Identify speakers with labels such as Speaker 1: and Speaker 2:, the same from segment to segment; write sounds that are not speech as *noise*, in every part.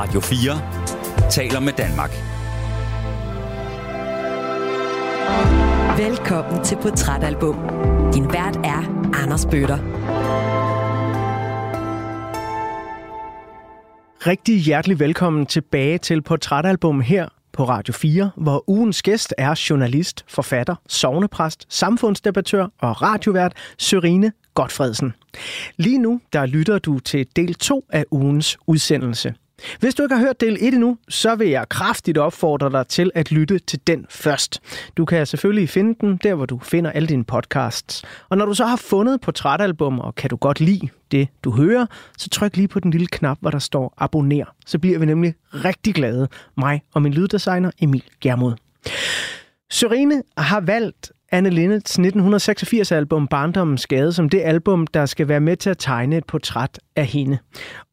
Speaker 1: Radio 4 taler med Danmark.
Speaker 2: Velkommen til Portrætalbum. Din vært er Anders Bøtter.
Speaker 3: Rigtig hjertelig velkommen tilbage til Portrætalbum her på Radio 4, hvor ugens gæst er journalist, forfatter, sovnepræst, samfundsdebattør og radiovært Sørine Godfredsen. Lige nu der lytter du til del 2 af ugens udsendelse. Hvis du ikke har hørt del 1 endnu, så vil jeg kraftigt opfordre dig til at lytte til den først. Du kan selvfølgelig finde den der, hvor du finder alle dine podcasts. Og når du så har fundet portrætalbum, og kan du godt lide det, du hører, så tryk lige på den lille knap, hvor der står abonner. Så bliver vi nemlig rigtig glade, mig og min lyddesigner Emil Germod. Sørine har valgt Anne Linnets 1986-album Barndommens Skade som det album, der skal være med til at tegne et portræt af hende.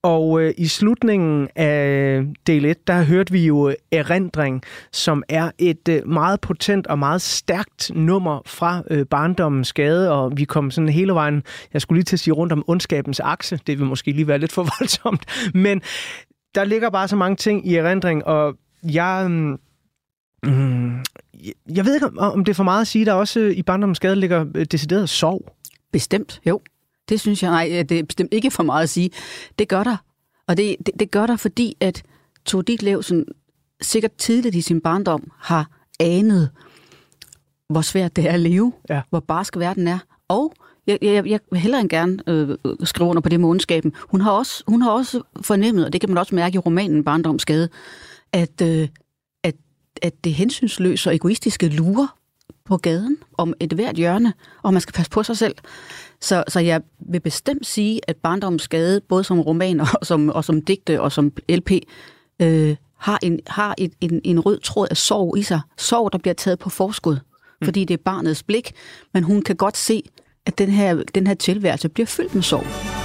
Speaker 3: Og øh, i slutningen af øh, del 1, der hørte vi jo øh, Erindring, som er et øh, meget potent og meget stærkt nummer fra øh, Barndommens Skade, og vi kom sådan hele vejen, jeg skulle lige til at sige rundt om ondskabens akse, det vil måske lige være lidt for *laughs* voldsomt, men der ligger bare så mange ting i Erindring, og jeg... Øh, Mm, mm jeg ved ikke, om det er for meget at sige, der også i barndommens skade ligger øh, decideret sorg.
Speaker 4: Bestemt, jo. Det synes jeg, nej, det er bestemt ikke for meget at sige. Det gør der. Og det, det, det gør der, fordi at Tove Ditlevsen sikkert tidligt i sin barndom har anet, hvor svært det er at leve, ja. hvor barsk verden er. Og jeg, jeg, jeg vil hellere end gerne øh, skrive under på det månedskaben. Hun har, også, hun har også fornemmet, og det kan man også mærke i romanen Barndomsskade, at øh, at det hensynsløse og egoistiske lurer på gaden om et hvert hjørne, og man skal passe på sig selv. Så, så jeg vil bestemt sige, at Barndommens Skade, både som roman og som, og som digte og som LP, øh, har, en, har et, en, en rød tråd af sorg i sig. Sorg, der bliver taget på forskud, mm. fordi det er barnets blik, men hun kan godt se, at den her, den her tilværelse bliver fyldt med sorg.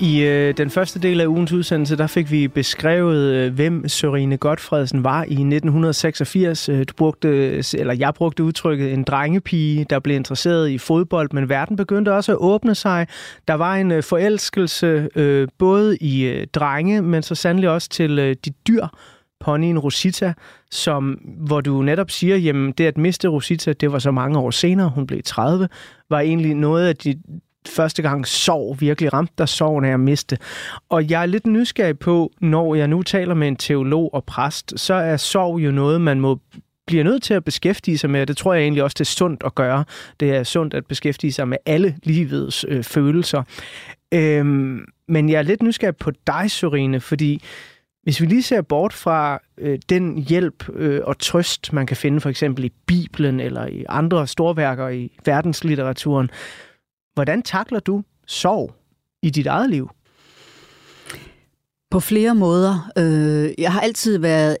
Speaker 3: I øh, den første del af ugens udsendelse, der fik vi beskrevet, øh, hvem Sørine Godfredsen var i 1986. Øh, du brugte, eller jeg brugte udtrykket en drengepige, der blev interesseret i fodbold, men verden begyndte også at åbne sig. Der var en øh, forelskelse øh, både i øh, drenge, men så sandelig også til øh, de dyr, ponyen Rosita, som, hvor du netop siger, jamen det at miste Rosita, det var så mange år senere, hun blev 30, var egentlig noget af de, første gang sorg virkelig ramte dig, sorgen af at miste. Og jeg er lidt nysgerrig på, når jeg nu taler med en teolog og præst, så er sorg jo noget, man må bliver nødt til at beskæftige sig med, og det tror jeg egentlig også, det er sundt at gøre. Det er sundt at beskæftige sig med alle livets øh, følelser. Øhm, men jeg er lidt nysgerrig på dig, Sorine, fordi hvis vi lige ser bort fra øh, den hjælp øh, og trøst, man kan finde for eksempel i Bibelen eller i andre storværker i verdenslitteraturen, Hvordan takler du sorg i dit eget liv?
Speaker 4: På flere måder. Øh, jeg har altid været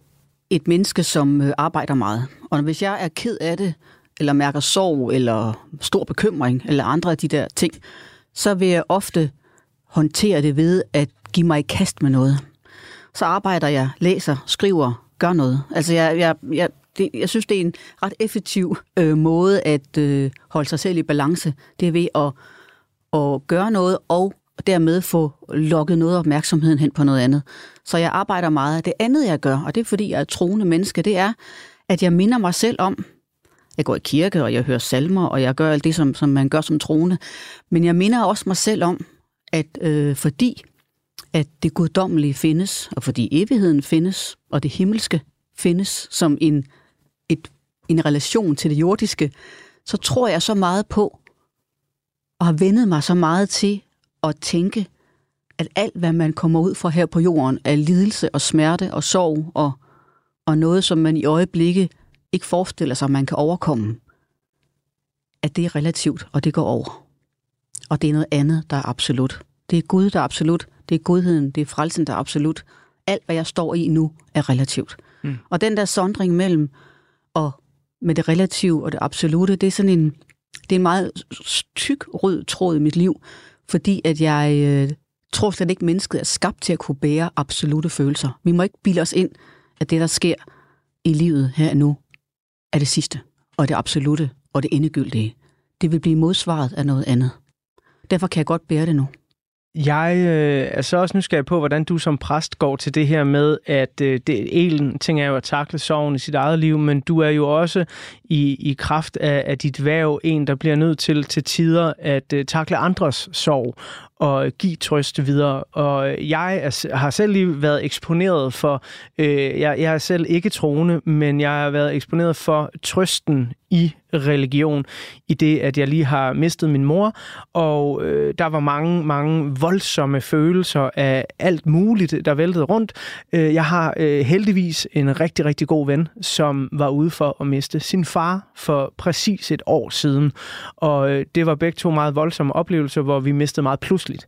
Speaker 4: et menneske, som øh, arbejder meget. Og hvis jeg er ked af det, eller mærker sorg, eller stor bekymring, eller andre af de der ting, så vil jeg ofte håndtere det ved at give mig i kast med noget. Så arbejder jeg, læser, skriver, gør noget. Altså jeg, jeg, jeg, det, jeg synes, det er en ret effektiv øh, måde at øh, holde sig selv i balance. Det er ved at, at gøre noget og dermed få lukket noget opmærksomheden hen på noget andet. Så jeg arbejder meget. Det andet, jeg gør, og det er fordi, jeg er troende menneske, det er, at jeg minder mig selv om, jeg går i kirke, og jeg hører salmer, og jeg gør alt det, som, som man gør som troende. Men jeg minder også mig selv om, at øh, fordi at det guddommelige findes, og fordi evigheden findes, og det himmelske findes som en et, en relation til det jordiske, så tror jeg så meget på, og har vendet mig så meget til at tænke, at alt, hvad man kommer ud fra her på jorden, er lidelse og smerte og sorg og, og noget, som man i øjeblikket ikke forestiller sig, man kan overkomme, at det er relativt, og det går over. og det er noget andet, der er absolut. Det er Gud, der er absolut. Det er godheden, det er frelsen, der er absolut. Alt, hvad jeg står i nu, er relativt. Mm. Og den der sondring mellem og med det relative og det absolute, det er sådan en, det er en meget tyk rød tråd i mit liv, fordi at jeg øh, tror slet ikke, mennesket er skabt til at kunne bære absolute følelser. Vi må ikke bilde os ind, at det, der sker i livet her nu, er det sidste, og det absolute, og det endegyldige. Det vil blive modsvaret af noget andet. Derfor kan jeg godt bære det nu.
Speaker 3: Jeg øh, er så også nysgerrig på, hvordan du som præst går til det her med, at øh, det, en ting er jo at takle sorgen i sit eget liv, men du er jo også i, i kraft af, af dit værv en, der bliver nødt til til tider at øh, takle andres sorg og give trøst videre. Og jeg er, har selv lige været eksponeret for, øh, jeg, jeg er selv ikke troende, men jeg har været eksponeret for trøsten i religion, i det, at jeg lige har mistet min mor, og øh, der var mange, mange voldsomme følelser af alt muligt, der væltede rundt. Øh, jeg har øh, heldigvis en rigtig, rigtig god ven, som var ude for at miste sin far for præcis et år siden, og øh, det var begge to meget voldsomme oplevelser, hvor vi mistede meget pludseligt.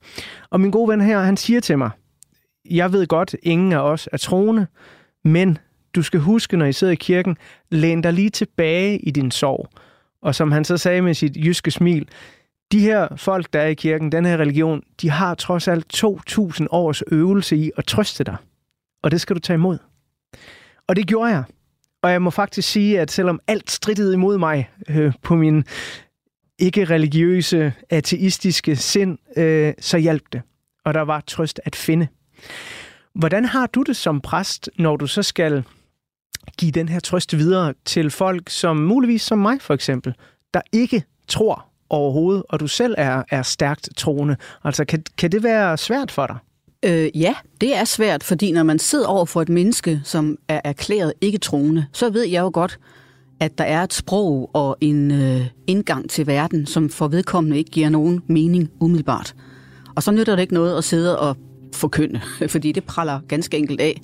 Speaker 3: Og min gode ven her, han siger til mig, jeg ved godt, ingen af os er troende, men du skal huske, når I sidder i kirken, læn dig lige tilbage i din sorg. Og som han så sagde med sit jyske smil, de her folk, der er i kirken, den her religion, de har trods alt 2.000 års øvelse i at trøste dig. Og det skal du tage imod. Og det gjorde jeg. Og jeg må faktisk sige, at selvom alt strittede imod mig øh, på min ikke-religiøse, ateistiske sind, øh, så hjalp det. Og der var trøst at finde. Hvordan har du det som præst, når du så skal give den her trøst videre til folk, som muligvis som mig for eksempel, der ikke tror overhovedet, og du selv er, er stærkt troende. Altså, kan, kan det være svært for dig?
Speaker 4: Øh, ja, det er svært, fordi når man sidder over for et menneske, som er erklæret ikke troende, så ved jeg jo godt, at der er et sprog og en øh, indgang til verden, som for vedkommende ikke giver nogen mening umiddelbart. Og så nytter det ikke noget at sidde og forkynde, *laughs* fordi det praller ganske enkelt af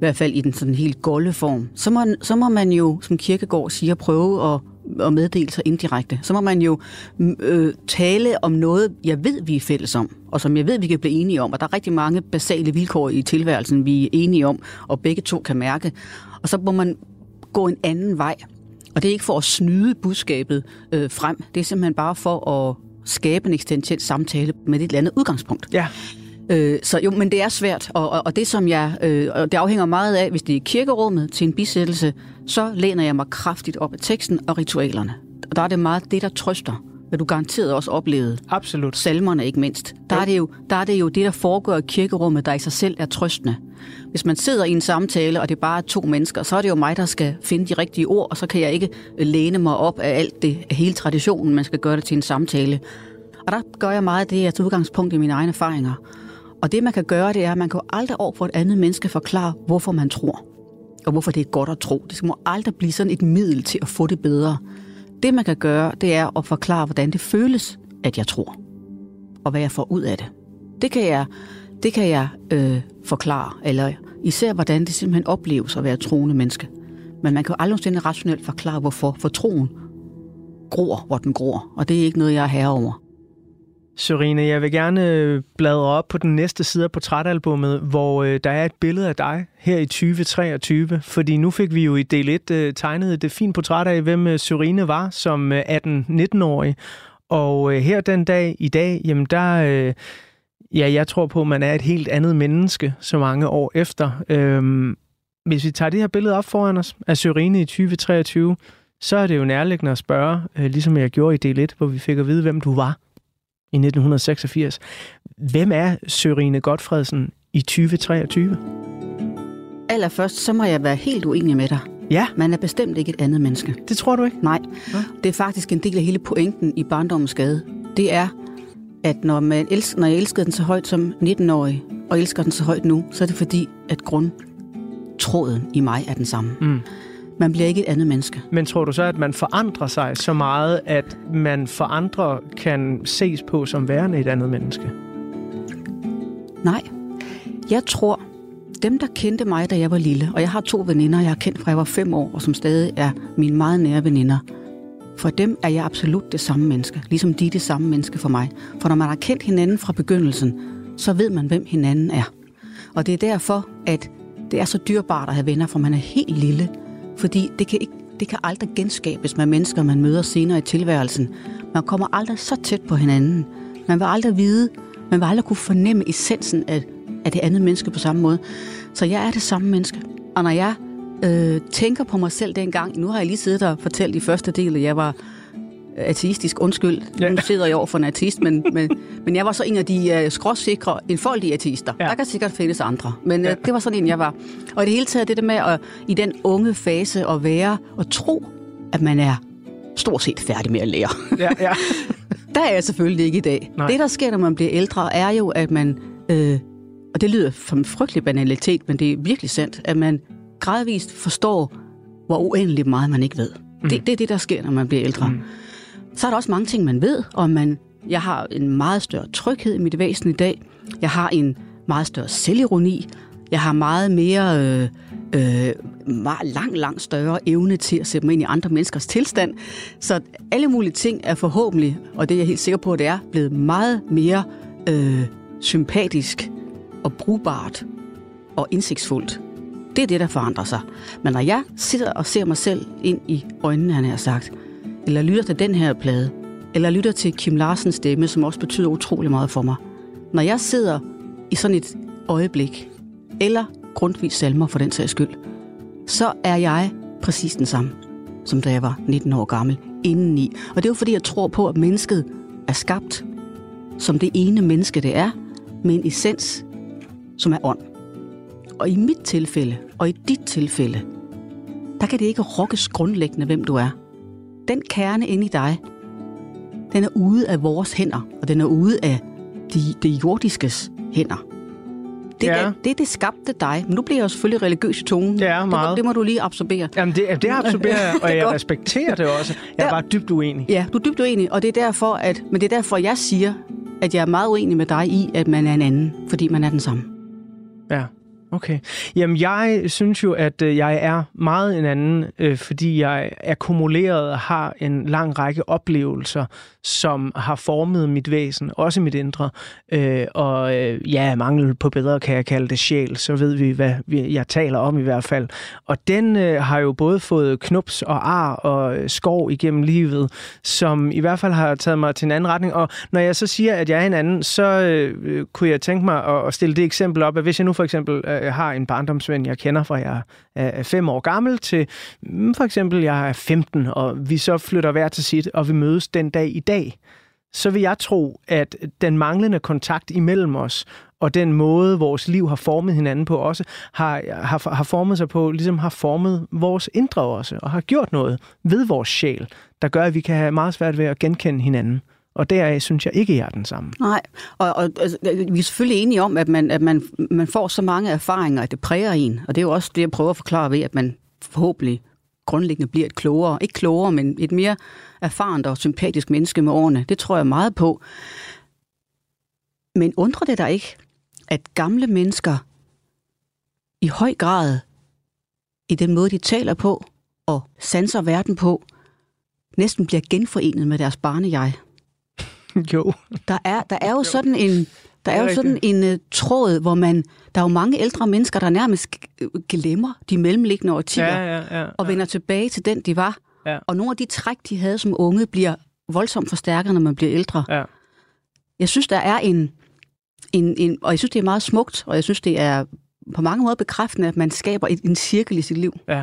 Speaker 4: i hvert fald i den sådan helt golde form, så må, så må man jo, som Kirkegård siger, prøve at, at meddele sig indirekte. Så må man jo øh, tale om noget, jeg ved, vi er fælles om, og som jeg ved, vi kan blive enige om. Og der er rigtig mange basale vilkår i tilværelsen, vi er enige om, og begge to kan mærke. Og så må man gå en anden vej. Og det er ikke for at snyde budskabet øh, frem. Det er simpelthen bare for at skabe en eksistentiel samtale med et eller andet udgangspunkt.
Speaker 3: Ja.
Speaker 4: Øh, så jo, men det er svært, og, og, og det som jeg, øh, og det afhænger meget af, hvis det er kirkerummet til en bisættelse, så læner jeg mig kraftigt op af teksten og ritualerne. Og der er det meget det, der trøster hvad du garanteret også oplevede.
Speaker 3: Absolut.
Speaker 4: Salmerne ikke mindst. Der er, det jo, der er det jo det, der foregår i kirkerummet, der i sig selv er trøstende. Hvis man sidder i en samtale, og det er bare to mennesker, så er det jo mig, der skal finde de rigtige ord, og så kan jeg ikke læne mig op af alt det, af hele traditionen, man skal gøre det til en samtale. Og der gør jeg meget af det, tager udgangspunkt i mine egne erfaringer. Og det, man kan gøre, det er, at man kan aldrig over for et andet menneske forklare, hvorfor man tror. Og hvorfor det er godt at tro. Det må aldrig blive sådan et middel til at få det bedre. Det, man kan gøre, det er at forklare, hvordan det føles, at jeg tror. Og hvad jeg får ud af det. Det kan jeg, det kan jeg øh, forklare. Eller især, hvordan det simpelthen opleves at være troende menneske. Men man kan jo aldrig rationelt forklare, hvorfor. For troen gror, hvor den gror. Og det er ikke noget, jeg er herover.
Speaker 3: Sørine, jeg vil gerne øh, bladre op på den næste side af portrætalbummet, hvor øh, der er et billede af dig her i 2023, fordi nu fik vi jo i del 1 øh, tegnet det øh, fine portræt af, hvem øh, Sørine var som øh, 18-19-årig. Og her den dag i dag, jamen der, ja, jeg tror på, at man er et helt andet menneske så mange år efter. Øhm, hvis vi tager det her billede op foran os af Sørine i 2023, så er det jo nærliggende at spørge, ligesom jeg gjorde i del 1, hvor vi fik at vide, hvem du var i 1986. Hvem er Sørine Godfredsen i 2023?
Speaker 4: Allerførst, så må jeg være helt uenig med dig.
Speaker 3: Ja.
Speaker 4: Man er bestemt ikke et andet menneske.
Speaker 3: Det tror du ikke?
Speaker 4: Nej. Ja. Det er faktisk en del af hele pointen i barndommens skade. Det er, at når, man elsker, når jeg elskede den så højt som 19-årig, og elsker den så højt nu, så er det fordi, at grundtråden i mig er den samme. Mm. Man bliver ikke et andet menneske.
Speaker 3: Men tror du så, at man forandrer sig så meget, at man for andre kan ses på som værende et andet menneske?
Speaker 4: Nej. Jeg tror, dem, der kendte mig, da jeg var lille, og jeg har to veninder, jeg har kendt fra jeg var fem år, og som stadig er mine meget nære veninder, for dem er jeg absolut det samme menneske, ligesom de er det samme menneske for mig. For når man har kendt hinanden fra begyndelsen, så ved man, hvem hinanden er. Og det er derfor, at det er så dyrbart at have venner, for man er helt lille. Fordi det kan, ikke, det kan aldrig genskabes med mennesker, man møder senere i tilværelsen. Man kommer aldrig så tæt på hinanden. Man vil aldrig vide, man vil aldrig kunne fornemme essensen af, af det andet menneske på samme måde. Så jeg er det samme menneske. Og når jeg øh, tænker på mig selv dengang, nu har jeg lige siddet og fortalt i første del, at jeg var ateistisk, undskyld, ja. nu sidder jeg over for en ateist, men, *laughs* men, men jeg var så en af de uh, skråsikre, enfoldige ateister. Ja. Der kan sikkert findes andre, men ja. uh, det var sådan en, jeg var. Og i det hele taget, det der med at i den unge fase at være og tro, at man er stort set færdig med at lære. Ja, ja. *laughs* der er jeg selvfølgelig ikke i dag. Nej. Det, der sker, når man bliver ældre, er jo, at man, øh, og det lyder som en frygtelig banalitet, men det er virkelig sandt, at man gradvist forstår, hvor uendeligt meget man ikke ved. Mm. Det, det er det, der sker, når man bliver ældre. Mm. Så er der også mange ting, man ved, og man, jeg har en meget større tryghed i mit væsen i dag. Jeg har en meget større selvironi. Jeg har meget mere... Øh, øh, meget lang, lang større evne til at sætte mig ind i andre menneskers tilstand. Så alle mulige ting er forhåbentlig, og det er jeg helt sikker på, at det er, blevet meget mere øh, sympatisk og brugbart og indsigtsfuldt. Det er det, der forandrer sig. Men når jeg sidder og ser mig selv ind i øjnene, han har sagt, eller lytter til den her plade, eller lytter til Kim Larsens stemme, som også betyder utrolig meget for mig. Når jeg sidder i sådan et øjeblik, eller grundvis salmer for den sags skyld, så er jeg præcis den samme, som da jeg var 19 år gammel, indeni. Og det er jo fordi, jeg tror på, at mennesket er skabt som det ene menneske, det er, med en essens, som er ånd. Og i mit tilfælde, og i dit tilfælde, der kan det ikke rokkes grundlæggende, hvem du er. Den kerne inde i dig, den er ude af vores hænder, og den er ude af de, de jordiskes hænder. Det, ja. er, det, det skabte dig. Men nu bliver jeg jo selvfølgelig religiøs i tonen.
Speaker 3: Det er meget.
Speaker 4: Det, må, det må du lige absorbere.
Speaker 3: Jamen, det, det absorberer *laughs* jeg, og jeg respekterer det også. Jeg er bare dybt uenig.
Speaker 4: Ja, du er dybt uenig, og det er derfor, at, men det er derfor, jeg siger, at jeg er meget uenig med dig i, at man er en anden, fordi man er den samme.
Speaker 3: Ja. Okay. Jamen, jeg synes jo, at øh, jeg er meget en anden, øh, fordi jeg akkumuleret har en lang række oplevelser, som har formet mit væsen, også mit indre. Øh, og øh, ja, mangel på bedre kan jeg kalde det sjæl, så ved vi, hvad vi, jeg taler om i hvert fald. Og den øh, har jo både fået knups og ar og øh, skov igennem livet, som i hvert fald har taget mig til en anden retning. Og når jeg så siger, at jeg er en anden, så øh, kunne jeg tænke mig at, at stille det eksempel op, at hvis jeg nu for eksempel øh, Øh, har en barndomsven, jeg kender fra jeg er fem år gammel, til mm, for eksempel jeg er 15, og vi så flytter hver til sit, og vi mødes den dag i dag, så vil jeg tro, at den manglende kontakt imellem os, og den måde, vores liv har formet hinanden på også, har, har, har formet sig på, ligesom har formet vores indre også, og har gjort noget ved vores sjæl, der gør, at vi kan have meget svært ved at genkende hinanden. Og deraf synes jeg ikke, jeg er den samme.
Speaker 4: Nej, og, og altså, vi er selvfølgelig enige om, at, man, at man, man får så mange erfaringer, at det præger en. Og det er jo også det, jeg prøver at forklare ved, at man forhåbentlig grundlæggende bliver et klogere, ikke klogere, men et mere erfarent og sympatisk menneske med årene. Det tror jeg meget på. Men undrer det dig ikke, at gamle mennesker i høj grad i den måde, de taler på og sanser verden på, næsten bliver genforenet med deres barnejeg? *laughs*
Speaker 3: Jo.
Speaker 4: Der er, der er jo sådan en, der er jo sådan en uh, tråd, hvor man, der er jo mange ældre mennesker, der nærmest glemmer de mellemliggende årtier, ja, ja, ja, ja. og vender tilbage til den, de var. Ja. Og nogle af de træk, de havde som unge, bliver voldsomt forstærket, når man bliver ældre. Ja. Jeg synes, der er en, en, en, og jeg synes, det er meget smukt, og jeg synes, det er på mange måder bekræftende, at man skaber et, en cirkel i sit liv. Ja.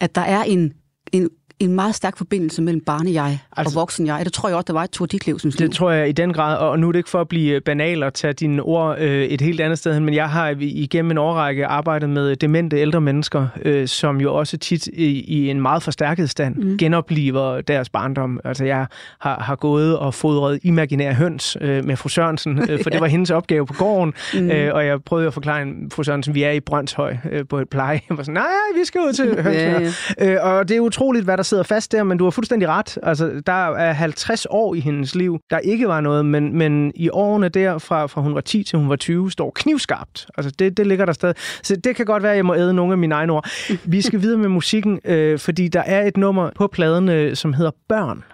Speaker 4: At der er en, en en meget stærk forbindelse mellem barne-jeg altså, og voksen-jeg. Det tror jeg også, der var et to dit liv,
Speaker 3: Det tror jeg i den grad, og nu er det ikke for at blive banal og tage dine ord øh, et helt andet sted hen, men jeg har igennem en årrække arbejdet med demente ældre mennesker, øh, som jo også tit i, i en meget forstærket stand mm. genoplever deres barndom. Altså jeg har, har gået og fodret imaginære høns øh, med fru Sørensen, øh, for *laughs* det var hendes opgave på gården, mm. øh, og jeg prøvede at forklare fru Sørensen, vi er i Brøndshøj øh, på et pleje. Jeg var sådan, nej, vi skal ud til høns. *laughs* ja, ja. Øh, og det er utroligt, hvad der sidder fast der, men du har fuldstændig ret. Altså, der er 50 år i hendes liv, der ikke var noget, men, men i årene der, fra, fra hun var 10 til hun var 20, står knivskarpt. Altså, det, det ligger der stadig. Så det kan godt være, at jeg må æde nogle af mine egne ord. Vi skal videre med musikken, øh, fordi der er et nummer på pladen, øh, som hedder Børn.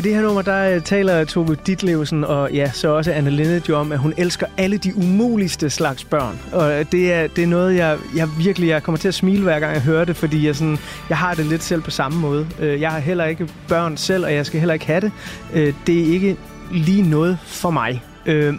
Speaker 5: I
Speaker 3: det her nummer, der øh, taler Tove Ditlevsen og ja, så også Anne Lindet jo om, at hun elsker alle de umuligste slags børn. Og øh, det er, det er noget, jeg, jeg virkelig jeg kommer til at smile hver gang jeg hører det, fordi jeg, sådan, jeg har det lidt selv på samme måde. Øh, jeg har heller ikke børn selv, og jeg skal heller ikke have det. Det er ikke lige noget for mig.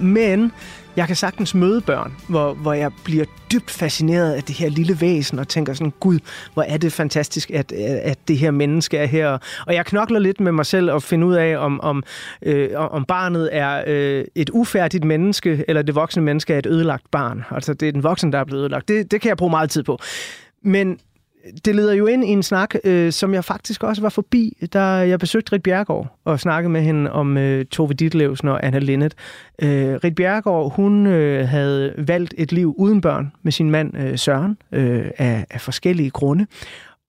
Speaker 3: Men jeg kan sagtens møde børn, hvor, hvor jeg bliver dybt fascineret af det her lille væsen, og tænker sådan, gud, hvor er det fantastisk, at, at det her menneske er her. Og jeg knokler lidt med mig selv og finder ud af, om, om, øh, om barnet er øh, et ufærdigt menneske, eller det voksne menneske er et ødelagt barn. Altså, det er den voksne, der er blevet ødelagt. Det, det kan jeg bruge meget tid på. Men det leder jo ind i en snak, øh, som jeg faktisk også var forbi, da jeg besøgte Rit Bjergård og snakkede med hende om øh, Tove Ditlevsen og Anna Linnet. Øh, Rit Bjergård, hun øh, havde valgt et liv uden børn med sin mand øh, Søren øh, af, af forskellige grunde.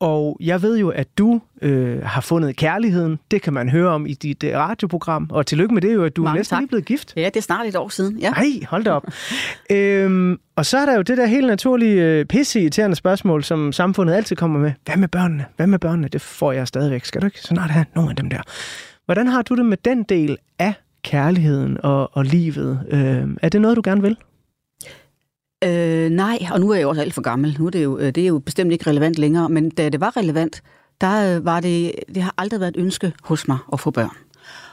Speaker 3: Og jeg ved jo, at du øh, har fundet kærligheden. Det kan man høre om i dit øh, radioprogram. Og tillykke med det jo, at du er
Speaker 4: Mange
Speaker 3: næsten
Speaker 4: tak.
Speaker 3: lige blevet gift.
Speaker 4: Ja, det er snart et år siden. Ja.
Speaker 3: Nej, hold da op. *laughs* øhm, og så er der jo det der helt naturlige øh, pisseirriterende spørgsmål, som samfundet altid kommer med. Hvad med børnene? Hvad med børnene? Det får jeg stadigvæk. Skal du ikke snart have nogle af dem der? Hvordan har du det med den del af kærligheden og, og livet? Øh, er det noget, du gerne vil?
Speaker 4: Øh, nej, og nu er jeg jo også alt for gammel. Nu er det jo, øh, det er jo bestemt ikke relevant længere, men da det var relevant, der øh, var det, det har aldrig været et ønske hos mig at få børn.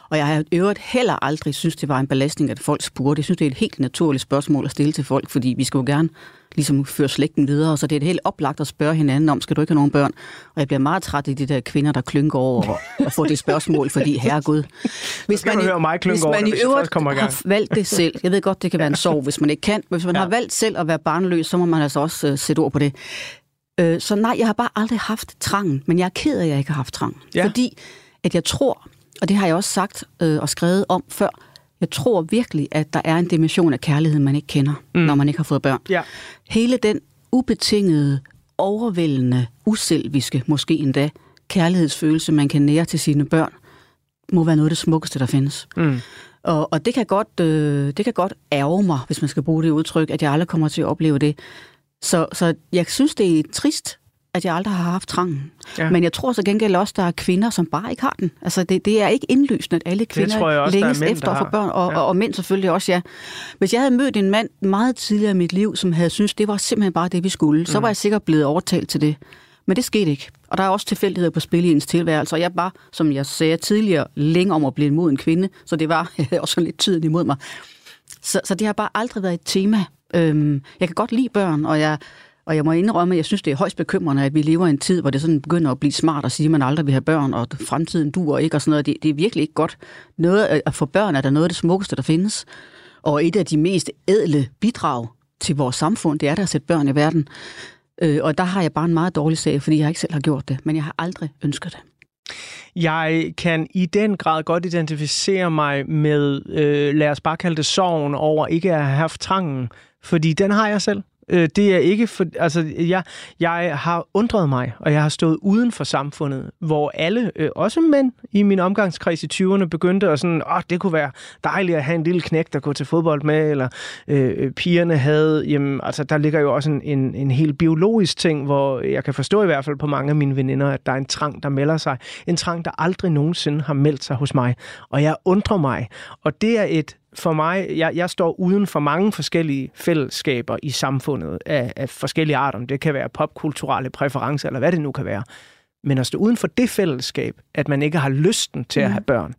Speaker 4: Og jeg har i øvrigt heller aldrig synes, det var en belastning, at folk spurgte. Jeg synes, det er et helt naturligt spørgsmål at stille til folk, fordi vi skal jo gerne ligesom føre slægten videre, så det er et helt oplagt at spørge hinanden om, skal du ikke have nogen børn? Og jeg bliver meget træt i de der kvinder, der klynker over at få det spørgsmål, fordi herregud. Hvis i-
Speaker 3: høre mig
Speaker 4: hvis man
Speaker 3: det,
Speaker 4: i øvrigt har valgt det selv, jeg ved godt, det kan være en sorg, hvis man ikke kan, men hvis man
Speaker 3: Ja.
Speaker 4: har valgt selv at være barnløs, så må man altså også uh, sætte ord på det. Øh, så nej, jeg har bare aldrig haft trangen, men jeg er ked af, at jeg ikke har haft trang.
Speaker 3: Ja.
Speaker 4: Fordi at jeg tror, og det har jeg også sagt øh, og skrevet om før, jeg tror virkelig, at der er en dimension af kærlighed, man ikke kender, mm. når man ikke har fået børn.
Speaker 3: Ja.
Speaker 4: Hele den ubetingede, overvældende, uselviske, måske endda, kærlighedsfølelse, man kan nære til sine børn, må være noget af det smukkeste, der findes.
Speaker 3: Mm.
Speaker 4: Og, og det, kan godt, øh, det kan godt ærge mig, hvis man skal bruge det udtryk, at jeg aldrig kommer til at opleve det. Så, så jeg synes, det er trist, at jeg aldrig har haft trangen.
Speaker 3: Ja.
Speaker 4: Men jeg tror så gengæld også, der er kvinder, som bare ikke har den. Altså, det, det er ikke indlysende, at alle kvinder
Speaker 3: også,
Speaker 4: længes
Speaker 3: mænd,
Speaker 4: efter at få børn, og,
Speaker 3: Ja.
Speaker 4: og, og mænd selvfølgelig også, ja. Hvis jeg havde mødt en mand meget tidligere i mit liv, som havde syntes, det var simpelthen bare det, vi skulle, mm. så var jeg sikkert blevet overtalt til det. Men det skete ikke. Og der er også tilfældigheder på spil i ens tilværelse. Og jeg var, som jeg sagde tidligere, længe om at blive imod en kvinde. Så det var *laughs* jeg havde også lidt tiden imod mig. Så, så det har bare aldrig været et tema. Øhm, jeg kan godt lide børn, og jeg, og jeg må indrømme, at jeg synes, det er højst bekymrende, at vi lever i en tid, hvor det sådan begynder at blive smart at sige, at man aldrig vil have børn, og fremtiden duer ikke, og sådan noget. Det, det er virkelig ikke godt. Noget at få børn er der noget af det smukkeste, der findes. Og et af de mest ædle bidrag til vores samfund, det er der at sætte børn i verden. Øh, og der har jeg bare en meget dårlig sag, fordi jeg ikke selv har gjort det, men jeg har aldrig ønsket det.
Speaker 3: Jeg kan i den grad godt identificere mig med, øh, lad os bare kalde det sorgen over ikke at have haft trangen, fordi den har jeg selv. Øh, det er ikke for, altså, jeg, jeg har undret mig, og jeg har stået uden for samfundet, hvor alle, øh, også mænd i min omgangskreds i 20'erne, begyndte at sådan, åh, det kunne være dejligt at have en lille knæk, der går til fodbold med, eller øh, pigerne havde, jamen, altså, der ligger jo også en, en, en helt biologisk ting, hvor jeg kan forstå i hvert fald på mange af mine veninder, at der er en trang, der melder sig. En trang, der aldrig nogensinde har meldt sig hos mig. Og jeg undrer mig. Og det er et for mig, jeg, jeg står uden for mange forskellige fællesskaber i samfundet af, af forskellige arter. Det kan være popkulturelle præferencer, eller hvad det nu kan være. Men at stå uden for det fællesskab, at man ikke har lysten til mm. at have børn,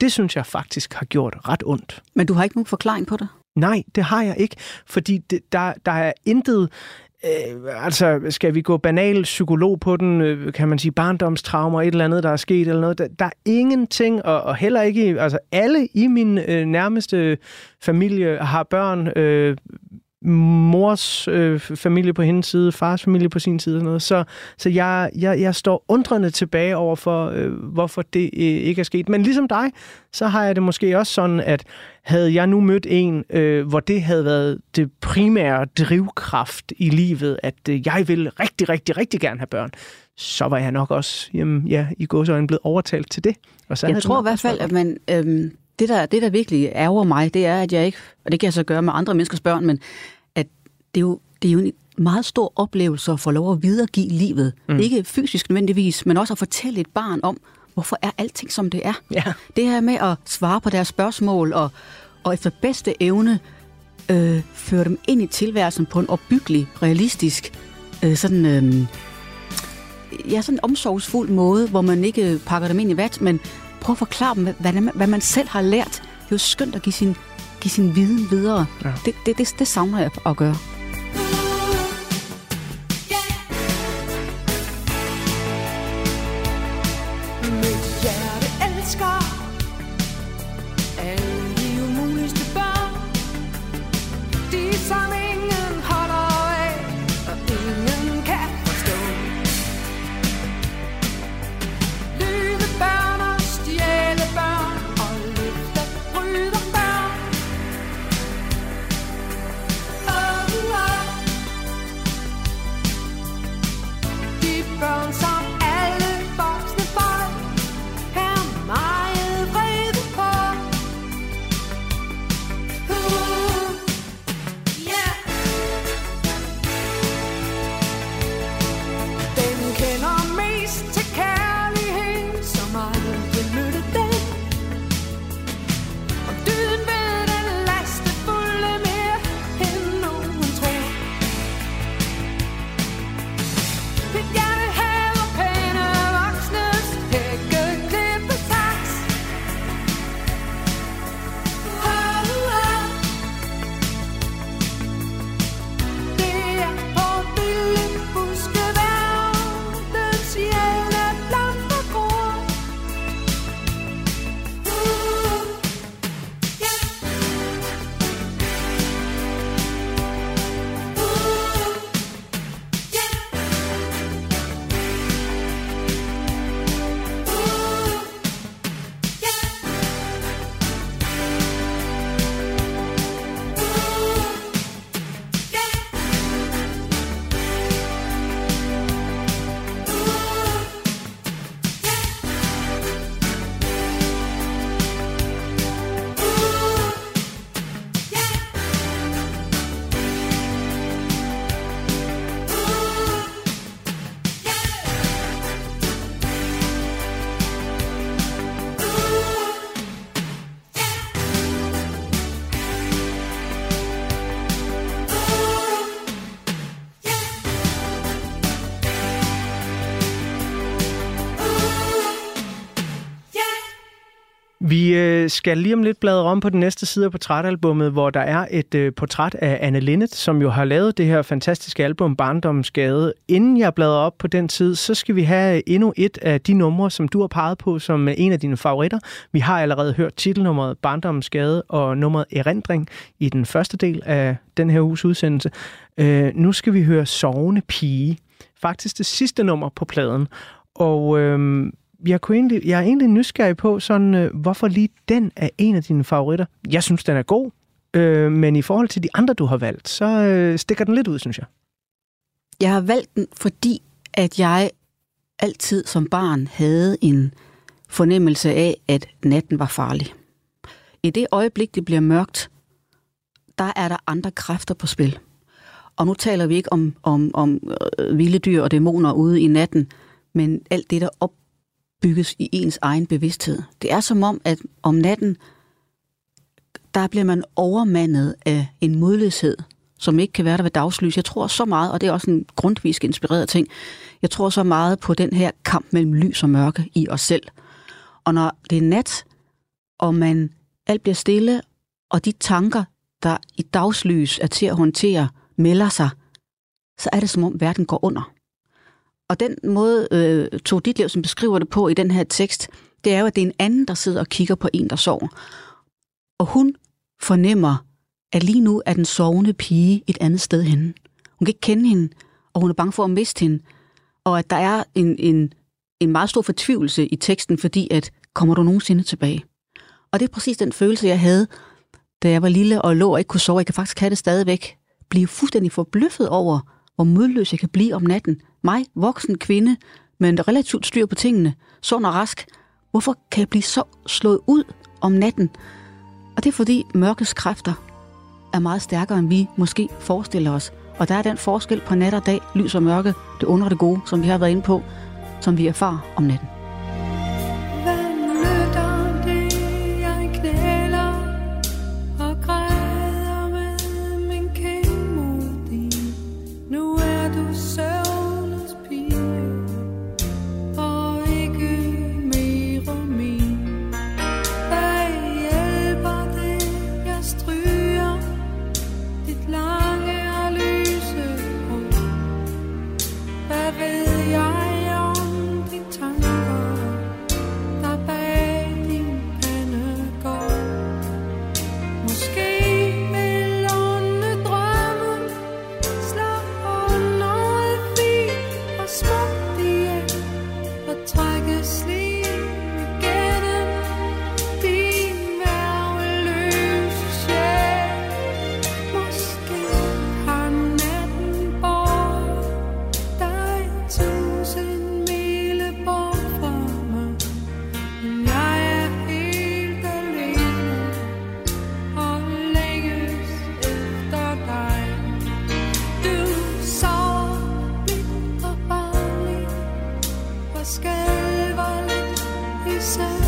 Speaker 3: det synes jeg faktisk har gjort ret ondt.
Speaker 4: Men du har ikke nogen forklaring på det?
Speaker 3: Nej, det har jeg ikke, fordi det, der, der er intet... Øh, altså, skal vi gå banal psykolog på den, øh, kan man sige barndomstraumer, et eller andet, der er sket eller noget. Der, der er ingenting, og, og heller ikke, altså alle i min øh, nærmeste familie har børn, øh, mors øh, familie på hendes side, fars familie på sin side og noget. Så, så jeg, jeg, jeg står undrende tilbage over for, øh, hvorfor det øh, ikke er sket. Men ligesom dig, så har jeg det måske også sådan, at havde jeg nu mødt en, øh, hvor det havde været det primære drivkraft i livet, at øh, jeg vil rigtig, rigtig, rigtig gerne have børn, så var jeg nok også jamen, ja, i gåsøjne blevet overtalt til det. Og så
Speaker 4: Jeg tror i hvert fald, at man, øhm, det, der, det, der virkelig ærger mig, det er, at jeg ikke, og det kan jeg så gøre med andre menneskers børn, men at det er jo, det er jo en meget stor oplevelse at få lov at videregive livet. Mm. Ikke fysisk nødvendigvis, men også at fortælle et barn om, hvorfor er alting, som det er.
Speaker 3: Ja.
Speaker 4: Det her med at svare på deres spørgsmål, og, og efter bedste evne øh, føre dem ind i tilværelsen på en opbyggelig, realistisk, øh, sådan... Øh, ja, sådan en omsorgsfuld måde, hvor man ikke pakker dem ind i vat, men prøv at forklare dem, hvad, hvad, hvad man selv har lært. Det er jo skønt at give sin, give sin viden videre.
Speaker 3: Ja.
Speaker 4: Det, det, det, det savner jeg at gøre.
Speaker 3: Vi øh, skal lige om lidt bladre om på den næste side af portrætalbummet, hvor der er et øh, portræt af Anne Linnet, som jo har lavet det her fantastiske album Barndommens Gade. Inden jeg bladrer op på den tid, så skal vi have øh, endnu et af de numre, som du har peget på som en af dine favoritter. Vi har allerede hørt titelnummeret Barndommens Gade og nummeret Erindring i den første del af den her uges udsendelse. Nu skal vi høre Sovende Pige. Faktisk det sidste nummer på pladen. Og øhm, jeg, kunne egentlig, jeg er egentlig nysgerrig på, sådan, øh, hvorfor lige den er en af dine favoritter. Jeg synes, den er god, øh, men i forhold til de andre, du har valgt, så øh, stikker den lidt ud, synes jeg.
Speaker 4: Jeg har valgt den, fordi at jeg altid som barn havde en fornemmelse af, at natten var farlig. I det øjeblik, det bliver mørkt, der er der andre kræfter på spil. Og nu taler vi ikke om, om, om øh, vilde dyr og dæmoner ude i natten, men alt det, der op opbygges i ens egen bevidsthed. Det er som om, at om natten, der bliver man overmandet af en modløshed, som ikke kan være der ved dagslys. Jeg tror så meget, og det er også en grundvis inspireret ting, jeg tror så meget på den her kamp mellem lys og mørke i os selv. Og når det er nat, og man alt bliver stille, og de tanker, der i dagslys er til at håndtere, melder sig, så er det som om verden går under. Og den måde, øh, Tove Ditlev, som beskriver det på i den her tekst, det er jo, at det er en anden, der sidder og kigger på en, der sover. Og hun fornemmer, at lige nu er den sovende pige et andet sted henne. Hun kan ikke kende hende, og hun er bange for at miste hende. Og at der er en, en, en meget stor fortvivlelse i teksten, fordi at, kommer du nogensinde tilbage? Og det er præcis den følelse, jeg havde, da jeg var lille og lå og ikke kunne sove. Jeg kan faktisk have det stadigvæk. Blive fuldstændig forbløffet over, hvor modløs jeg kan blive om natten. Mig, voksen kvinde, men relativt styr på tingene, sund og rask. Hvorfor kan jeg blive så slået ud om natten? Og det er fordi mørkets kræfter er meget stærkere, end vi måske forestiller os. Og der er den forskel på nat og dag, lys og mørke, det under det gode, som vi har været inde på, som vi erfarer om natten.
Speaker 3: So.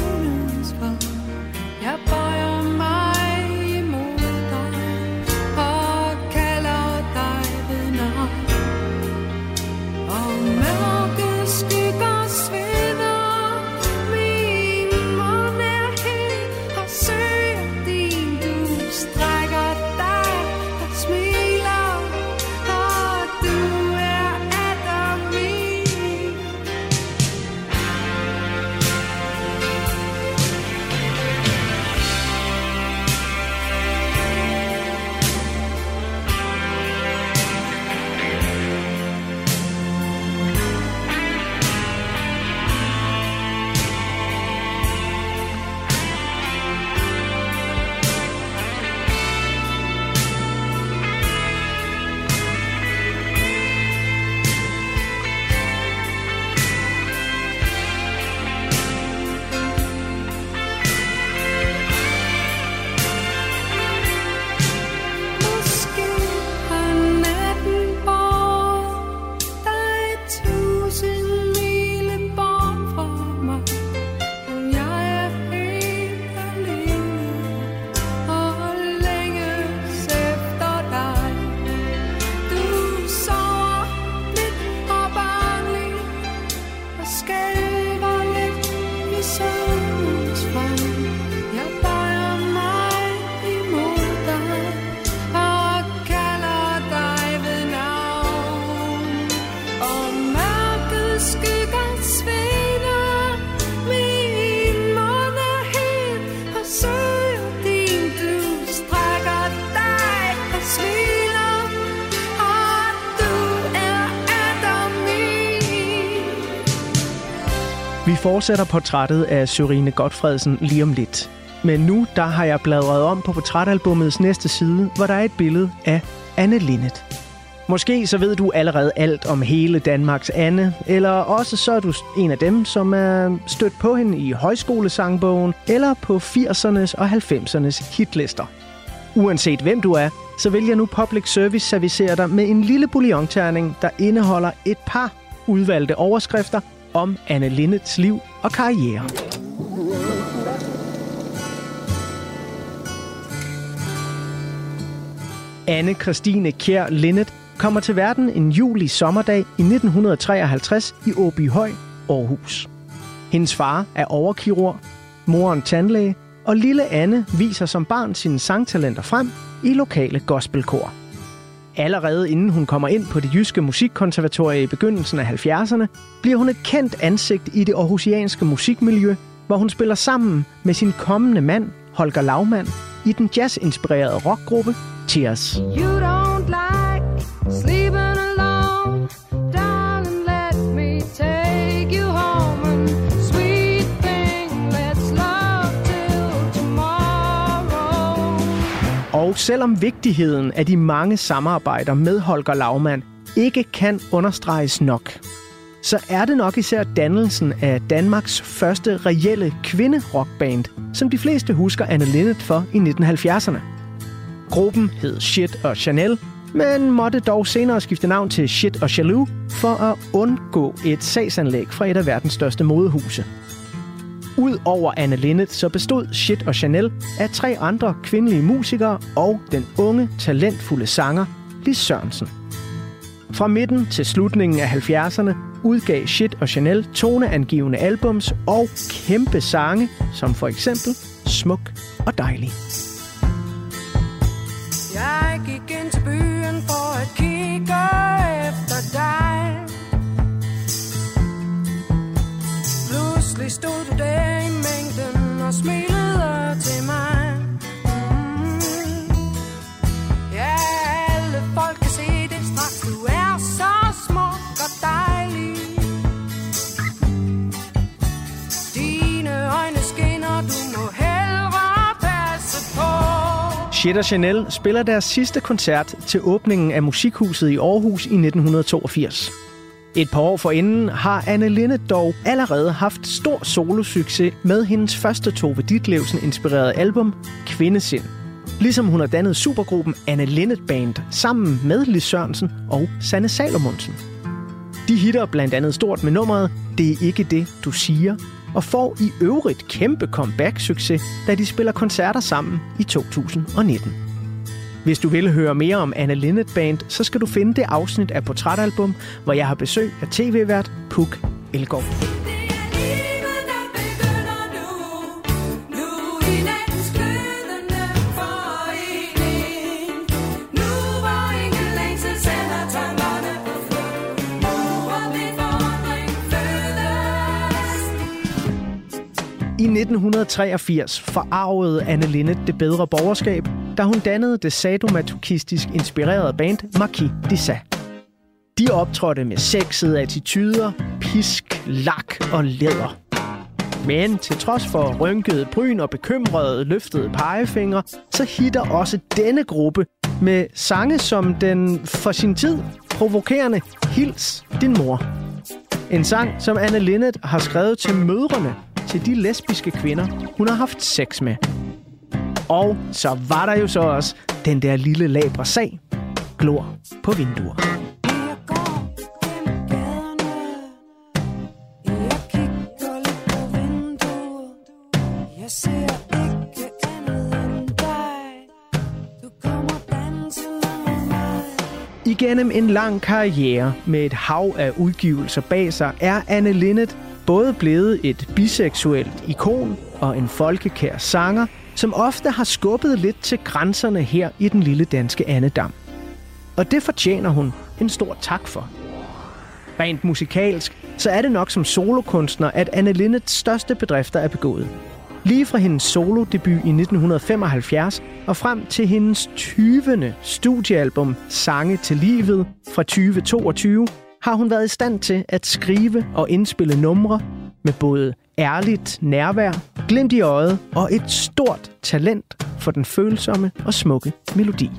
Speaker 3: Fortsætter portrættet af Sørine Godfredsen lige om lidt. Men nu der har jeg bladret om på portrætalbummets næste side, hvor der er et billede af Anne Linnet. Måske så ved du allerede alt om hele Danmarks Anne, eller også så er du en af dem, som er stødt på hende i højskolesangbogen eller på 80'ernes og 90'ernes hitlister. Uanset hvem du er, så vil jeg nu public service servicere dig med en lille bouillonterning, der indeholder et par udvalgte overskrifter om Anne Lindets liv og karriere. Anne Christine Kjær Lindet kommer til verden en juli sommerdag i 1953 i Åbyhøj, Aarhus. Hendes far er overkirurg, moren tandlæge, og lille Anne viser som barn sine sangtalenter frem i lokale gospelkor. Allerede inden hun kommer ind på det jyske musikkonservatorie i begyndelsen af 70'erne, bliver hun et kendt ansigt i det aarhusianske musikmiljø, hvor hun spiller sammen med sin kommende mand, Holger Laumann, i den jazzinspirerede rockgruppe Tears.
Speaker 5: You don't like sleeping
Speaker 3: Og selvom vigtigheden af de mange samarbejder med Holger Laumann ikke kan understreges nok, så er det nok især dannelsen af Danmarks første reelle kvinderockband, som de fleste husker Anne Linnet for i 1970'erne. Gruppen hed Shit og Chanel, men måtte dog senere skifte navn til Shit og Jaloux for at undgå et sagsanlæg fra et af verdens største modehuse. Udover Anne Linnet, så bestod Shit og Chanel af tre andre kvindelige musikere og den unge, talentfulde sanger Lis Sørensen. Fra midten til slutningen af 70'erne udgav Shit og Chanel toneangivende albums og kæmpe sange, som for eksempel Smuk og Dejlig.
Speaker 5: Jeg gik ind til byen og smilede til mig mm. Ja, alle folk kan se det straks Du er så smuk og dejlig Dine øjne skinner, du må hellere passe på
Speaker 3: Shit og Chanel spiller deres sidste koncert til åbningen af Musikhuset i Aarhus i 1982. Et par år forinden har Anne Linde dog allerede haft stor solosucces med hendes første Tove Ditlevsen inspirerede album Kvindesind. Ligesom hun har dannet supergruppen Anne Linnet Band sammen med Lis Sørensen og Sanne Salomonsen. De hitter blandt andet stort med nummeret Det er ikke det, du siger, og får i øvrigt kæmpe comeback-succes, da de spiller koncerter sammen i 2019. Hvis du vil høre mere om Anna Linnet Band, så skal du finde det afsnit af Portrætalbum, hvor jeg har besøg af tv-vært Puk Elgård.
Speaker 5: I
Speaker 3: I 1983 forarvede Anne Linnet det bedre borgerskab, da hun dannede det sadomasochistisk inspirerede band Marquis de De optrådte med sexede attityder, pisk, lak og læder. Men til trods for rynkede bryn og bekymrede løftede pegefingre, så hitter også denne gruppe med sange som den for sin tid provokerende Hils din mor. En sang, som Anne Linnet har skrevet til mødrene til de lesbiske kvinder, hun har haft sex med. Og så var der jo så også den der lille labre sag. Glor på vinduer.
Speaker 5: Går gennem kigger på ser ikke
Speaker 3: Igennem en lang karriere med et hav af udgivelser bag sig, er Anne Linnet både blevet et biseksuelt ikon og en folkekær sanger, som ofte har skubbet lidt til grænserne her i den lille danske Annedam. Og det fortjener hun en stor tak for. Rent musikalsk, så er det nok som solokunstner, at Anne Linnets største bedrifter er begået. Lige fra hendes solodebut i 1975 og frem til hendes 20. studiealbum Sange til livet fra 2022, har hun været i stand til at skrive og indspille numre, med både ærligt nærvær, glimt i øjet og et stort talent for den følsomme og smukke melodi.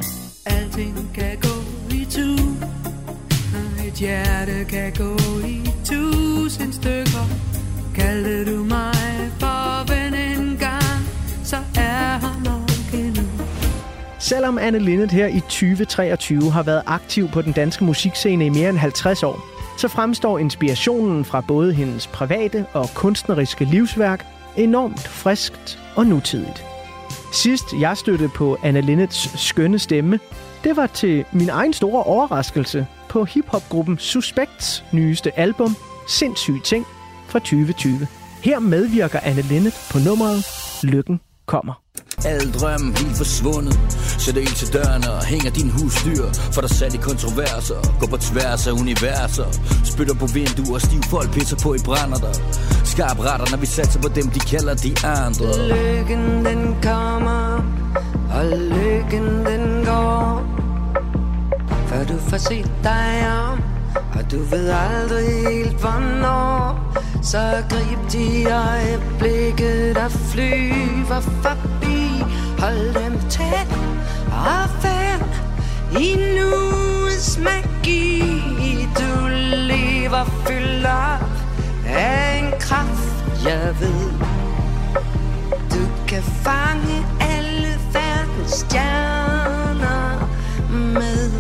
Speaker 5: Alting kan gå i tu et hjerte kan gå i tusind stykker. Kaldte du mig for ven en gang Så er han nok endnu.
Speaker 3: Selvom Anne Linnet her i 2023 har været aktiv på den danske musikscene i mere end 50 år, så fremstår inspirationen fra både hendes private og kunstneriske livsværk enormt friskt og nutidigt. Sidst jeg støttede på Anna Linnets skønne stemme, det var til min egen store overraskelse på hiphopgruppen Suspects nyeste album Sindssyge Ting fra 2020. Her medvirker Anne Linnet på nummeret Lykken kommer.
Speaker 6: Alle drømme helt forsvundet. Sætter ild til døren og hænger din husdyr For der sat i kontroverser Går på tværs af universer. Spytter på vinduer Stiv folk pisser på i brænder der Skarp retter når vi satser på dem De kalder de andre.
Speaker 5: Lykken den kommer Og lykken den går. Før du får set dig om Og du ved aldrig helt hvornår. Så grib de øjeblikke Der flyver forbi. Hold dem tæt Og fald i nuets magi. Du lever fyldt op Af en kraft jeg ved. Du kan fange alle verdens stjerner med.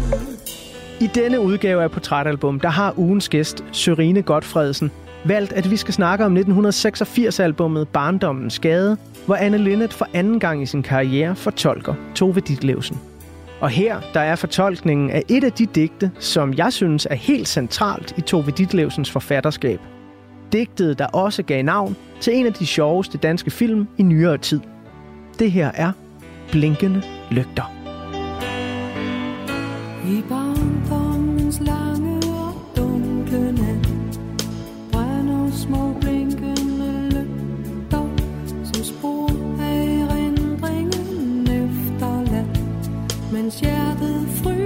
Speaker 3: I denne udgave af Portrætalbum, der har ugens gæst, Sørine Godfredsen, valgt, at vi skal snakke om 1986-albummet Barndommens Gade, hvor Anne Linnet for anden gang i sin karriere fortolker Tove Ditlevsen. Og her, der er fortolkningen af et af de digte, som jeg synes er helt centralt i Tove Ditlevsens forfatterskab. Digtet, der også gav navn til en af de sjoveste danske film i nyere tid. Det her er Blinkende Lygter.
Speaker 5: I Mens hjertet fryser.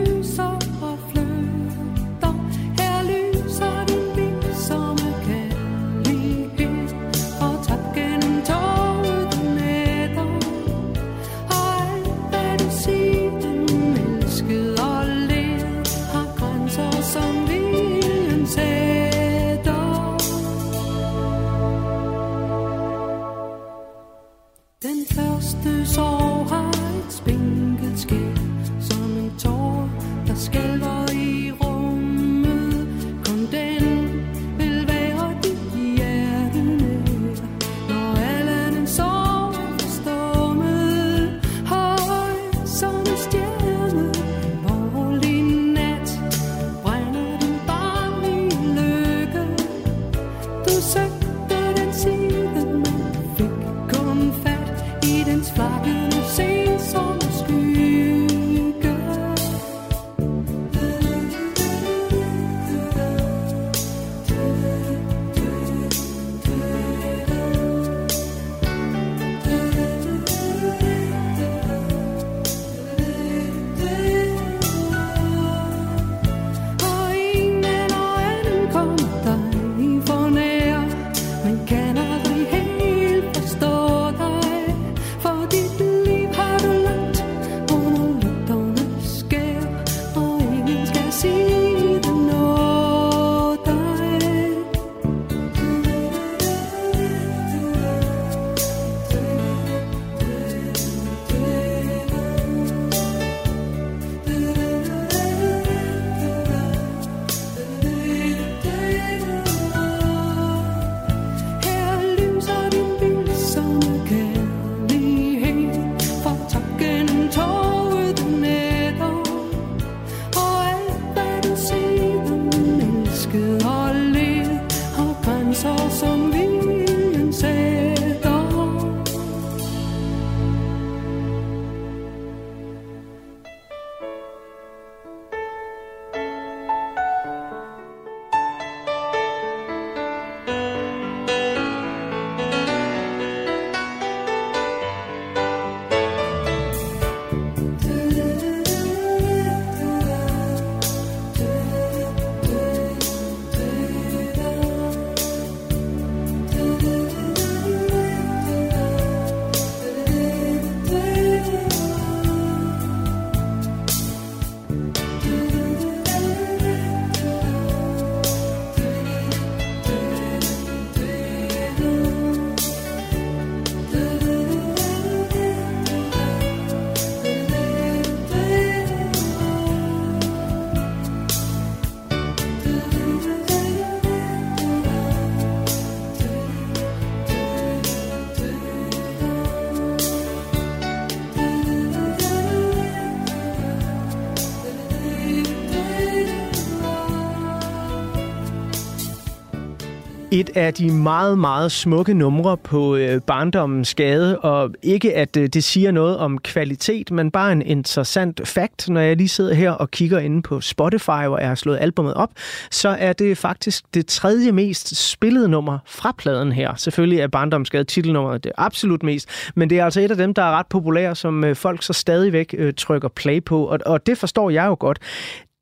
Speaker 3: Af de meget, meget smukke numre på øh, barndommens gade, og ikke at øh, det siger noget om kvalitet, men bare en interessant fact, når jeg lige sidder her og kigger inde på Spotify, hvor jeg har slået albumet op, så er det faktisk det tredje mest spillede nummer fra pladen her. Selvfølgelig er barndommens gade titelnummeret det absolut mest, men det er altså et af dem, der er ret populære, som øh, folk så stadigvæk øh, trykker play på, og, og det forstår jeg jo godt.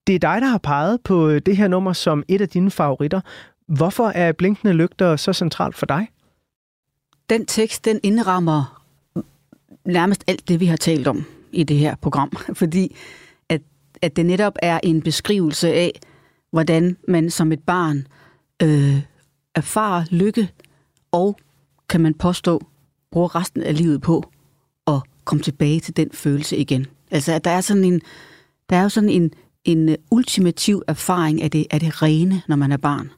Speaker 3: Det er dig, der har peget på øh, det her nummer som et af dine favoritter. Hvorfor er blinkende lygter så centralt for dig?
Speaker 4: Den tekst, den indrammer nærmest alt det, vi har talt om i det her program, *laughs* fordi at, at det netop er en beskrivelse af, hvordan man som et barn øh, erfarer lykke, og kan man påstå, bruger resten af livet på at komme tilbage til den følelse igen. Altså, at der er sådan en, der er jo sådan en, en ultimativ erfaring af det, af det rene, når man er barn.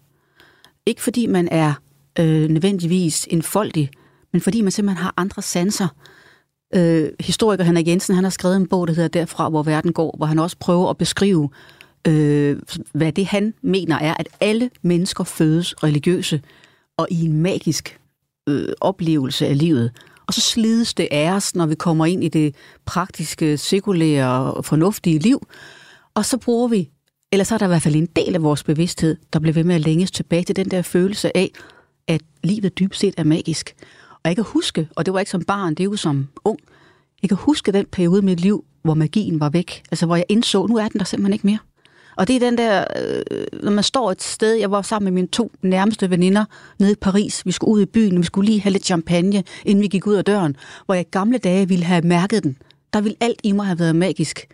Speaker 4: Ikke fordi man er øh, nødvendigvis en enfoldig, men fordi man simpelthen har andre sanser. Øh, historiker Henrik Jensen han har skrevet en bog, der hedder Derfra, hvor verden går, hvor han også prøver at beskrive, øh, hvad det han mener er, at alle mennesker fødes religiøse og i en magisk øh, oplevelse af livet. Og så slides det af os, når vi kommer ind i det praktiske, sekulære og fornuftige liv. Og så bruger vi eller så er der i hvert fald en del af vores bevidsthed, der bliver ved med at længes tilbage til den der følelse af, at livet dybest set er magisk. Og jeg kan huske, og det var ikke som barn, det er jo som ung, jeg kan huske den periode i mit liv, hvor magien var væk. Altså hvor jeg indså, nu er den der simpelthen ikke mere. Og det er den der, øh, når man står et sted, jeg var sammen med mine to nærmeste veninder nede i Paris, vi skulle ud i byen, vi skulle lige have lidt champagne, inden vi gik ud af døren, hvor jeg i gamle dage ville have mærket den. Der ville alt i mig have været magisk.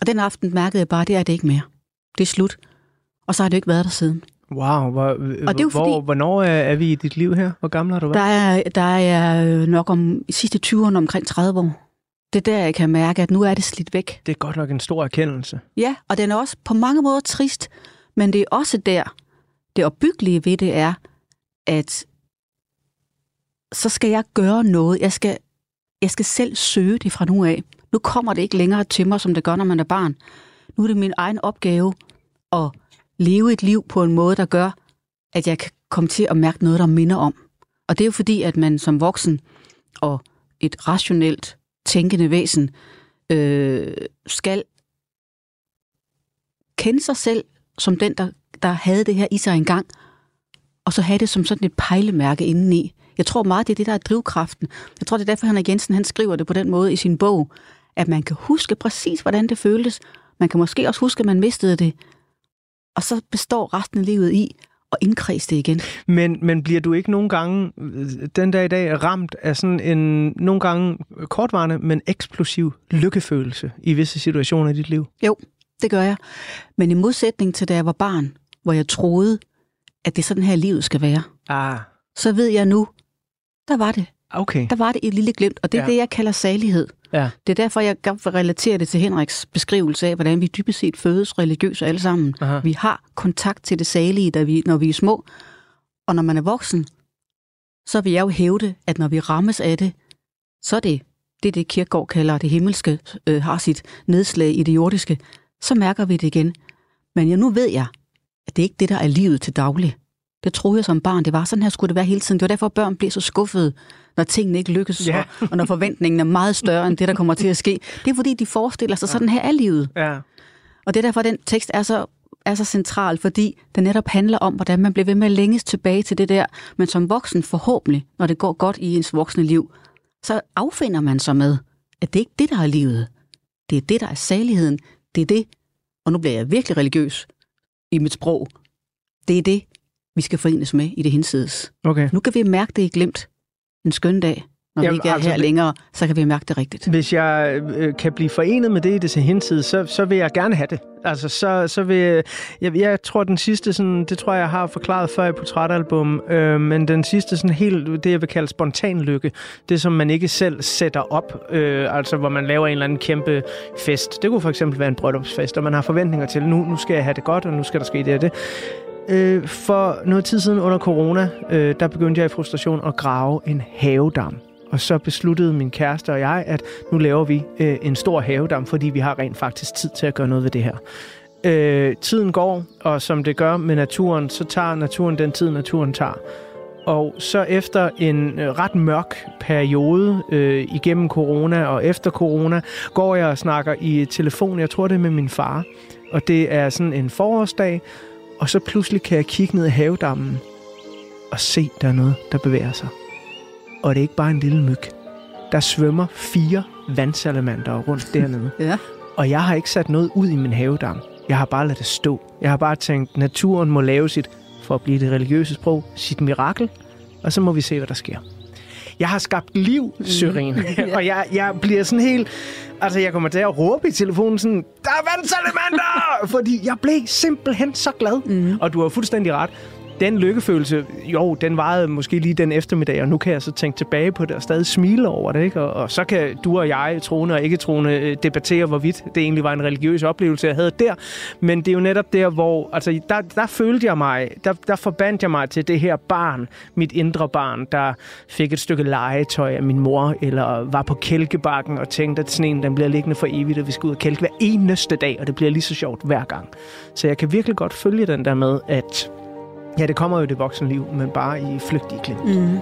Speaker 4: Og den aften mærkede jeg bare, det er det ikke mere. Det er slut. Og så har det ikke været der siden.
Speaker 3: Wow, hvor,
Speaker 4: Og det er
Speaker 3: hvor,
Speaker 4: fordi-
Speaker 3: hvornår er, vi i dit liv her? Hvor gammel har du
Speaker 4: Der
Speaker 3: været?
Speaker 4: er, der er øh, nok om i sidste 20'erne omkring 30 år. Det er der, jeg kan mærke, at nu er det slidt væk.
Speaker 3: Det er godt nok en stor erkendelse.
Speaker 4: Ja, og den er også på mange måder trist, men det er også der, det opbyggelige ved det er, at så skal jeg gøre noget. Jeg skal, jeg skal selv søge det fra nu af. Nu kommer det ikke længere til mig, som det gør, når man er barn. Nu er det min egen opgave at leve et liv på en måde, der gør, at jeg kan komme til at mærke noget, der minder om. Og det er jo fordi, at man som voksen og et rationelt tænkende væsen øh, skal kende sig selv som den, der, der havde det her i sig engang, og så have det som sådan et pejlemærke indeni. Jeg tror meget, det er det, der er drivkraften. Jeg tror, det er derfor, Henrik Jensen han skriver det på den måde i sin bog, at man kan huske præcis, hvordan det føltes. Man kan måske også huske, at man mistede det. Og så består resten af livet i at indkredse det igen.
Speaker 3: Men, men bliver du ikke nogle gange, den dag i dag, ramt af sådan en, nogle gange kortvarende, men eksplosiv lykkefølelse i visse situationer i dit liv?
Speaker 4: Jo, det gør jeg. Men i modsætning til da jeg var barn, hvor jeg troede, at det er sådan her livet skal være,
Speaker 3: Ah,
Speaker 4: så ved jeg nu, der var det.
Speaker 3: Okay.
Speaker 4: Der var det et lille glimt, og det er
Speaker 3: Ja.
Speaker 4: det, jeg kalder salighed.
Speaker 3: Ja.
Speaker 4: Det er derfor, jeg gerne vil relatere det til Henriks beskrivelse af, hvordan vi dybest set fødes religiøse alle sammen.
Speaker 3: Aha.
Speaker 4: Vi har kontakt til det salige, da vi, når vi er små. Og når man er voksen, så vil jeg jo hævde, at når vi rammes af det, så er det det, det Kierkegaard kalder det himmelske, øh, har sit nedslag i det jordiske, så mærker vi det igen. Men ja, nu ved jeg, at det ikke er det, der er livet til daglig. Det troede jeg som barn, det var. Sådan her skulle det være hele tiden. Det var derfor, børn bliver så skuffede, når tingene ikke lykkes,
Speaker 3: Ja.
Speaker 4: ja. og, og når forventningen er meget større end det, der kommer til at ske. Det er fordi, de forestiller sig, sådan her er livet.
Speaker 3: Ja.
Speaker 4: Og det er derfor, at den tekst er så, er så central, fordi den netop handler om, hvordan man bliver ved med at længes tilbage til det der, men som voksen forhåbentlig, når det går godt i ens voksne liv, så affinder man sig med, at det ikke er det, der er livet. Det er det, der er saligheden. Det er det, og nu bliver jeg virkelig religiøs i mit sprog, det er det, vi skal forenes med i det hinsides.
Speaker 3: Okay.
Speaker 4: Nu kan vi mærke det i glemt en skøn dag. Når
Speaker 3: Jamen,
Speaker 4: vi ikke er
Speaker 3: altså,
Speaker 4: her længere, så kan vi mærke det rigtigt.
Speaker 3: Hvis jeg øh, kan blive forenet med det i det til hentid, så, så vil jeg gerne have det. Altså, så, så vil jeg, jeg... Jeg tror, den sidste, sådan, det tror jeg, jeg har forklaret før i portrætalbum, øh, men den sidste, sådan helt, det jeg vil kalde spontan lykke, det som man ikke selv sætter op, øh, altså hvor man laver en eller anden kæmpe fest. Det kunne for eksempel være en bryllupsfest, og man har forventninger til, nu, nu skal jeg have det godt, og nu skal der ske det og det. Øh, for noget tid siden under corona, øh, der begyndte jeg i frustration at grave en havedam. Og så besluttede min kæreste og jeg, at nu laver vi øh, en stor havedam, fordi vi har rent faktisk tid til at gøre noget ved det her. Øh, tiden går, og som det gør med naturen, så tager naturen den tid, naturen tager. Og så efter en øh, ret mørk periode øh, igennem corona og efter corona, går jeg og snakker i telefon, jeg tror det er med min far. Og det er sådan en forårsdag, og så pludselig kan jeg kigge ned i havedammen og se, der er noget, der bevæger sig. Og det er ikke bare en lille myg. Der svømmer fire vandsalamander rundt dernede. *laughs*
Speaker 4: Ja.
Speaker 3: Og jeg har ikke sat noget ud i min havedam. Jeg har bare ladet det stå. Jeg har bare tænkt, naturen må lave sit, for at blive det religiøse sprog, sit mirakel, og så må vi se, hvad der sker. Jeg har skabt liv, Søren, *laughs* og jeg, jeg bliver sådan helt... Altså, jeg kommer til at råbe i telefonen sådan, der er vandsalamander! *laughs* Fordi jeg blev simpelthen så glad. Mm. Og du har fuldstændig ret. Den lykkefølelse, jo, den varede måske lige den eftermiddag, og nu kan jeg så tænke tilbage på det og stadig smile over det, ikke? Og, og så kan du og jeg, troende og ikke troende, øh, debattere, hvorvidt det egentlig var en religiøs oplevelse, jeg havde der. Men det er jo netop der, hvor, altså, der, der følte jeg mig, der, der forbandt jeg mig til det her barn, mit indre barn, der fik et stykke legetøj af min mor, eller var på kælkebakken og tænkte, at sneen den bliver liggende for evigt, og vi skal ud og kælke hver eneste dag, og det bliver lige så sjovt hver gang. Så jeg kan virkelig godt følge den der med, at Ja, det kommer jo det voksne liv, men bare i flygtige klint.
Speaker 4: Mm.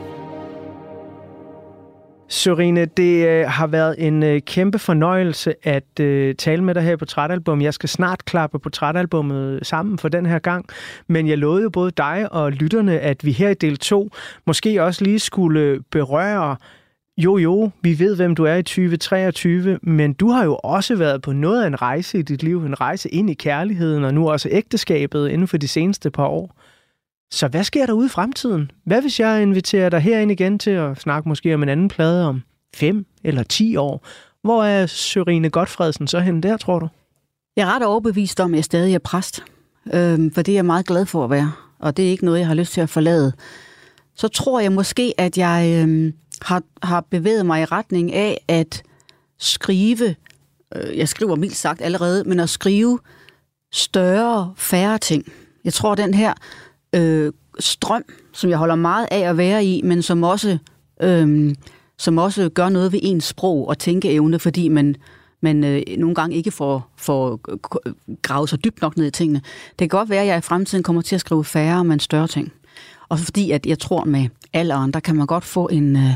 Speaker 3: Sørine, det øh, har været en øh, kæmpe fornøjelse at øh, tale med dig her på Trætalbum. Jeg skal snart klappe på Trætalbummet sammen for den her gang, men jeg lovede jo både dig og lytterne, at vi her i del 2 måske også lige skulle berøre jo, jo, vi ved, hvem du er i 2023, men du har jo også været på noget af en rejse i dit liv, en rejse ind i kærligheden, og nu også ægteskabet inden for de seneste par år. Så hvad sker der ude i fremtiden? Hvad hvis jeg inviterer dig herind igen til at snakke måske om en anden plade om 5 eller 10 år? Hvor er Sørine Godfredsen så hen der, tror du?
Speaker 4: Jeg er ret overbevist om, at jeg stadig er præst. Øhm, for det er jeg meget glad for at være. Og det er ikke noget, jeg har lyst til at forlade. Så tror jeg måske, at jeg øhm, har, har bevæget mig i retning af at skrive, øh, jeg skriver mildt sagt allerede, men at skrive større, færre ting. Jeg tror, den her øh, strøm, som jeg holder meget af at være i, men som også, øh, som også gør noget ved ens sprog og tænkeevne, fordi man, man øh, nogle gange ikke får, får gravet sig dybt nok ned i tingene. Det kan godt være, at jeg i fremtiden kommer til at skrive færre, men større ting. Og fordi at jeg tror, med alderen, der kan man godt få en, øh,